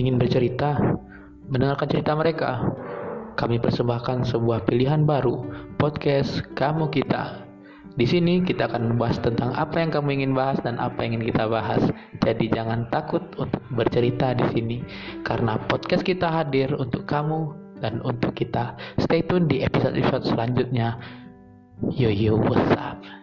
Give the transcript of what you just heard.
ingin bercerita, mendengarkan cerita mereka, kami persembahkan sebuah pilihan baru, podcast Kamu Kita. Di sini kita akan membahas tentang apa yang kamu ingin bahas dan apa yang ingin kita bahas. Jadi jangan takut untuk bercerita di sini karena podcast kita hadir untuk kamu dan untuk kita. Stay tune di episode-episode selanjutnya. Yo yo, what's up?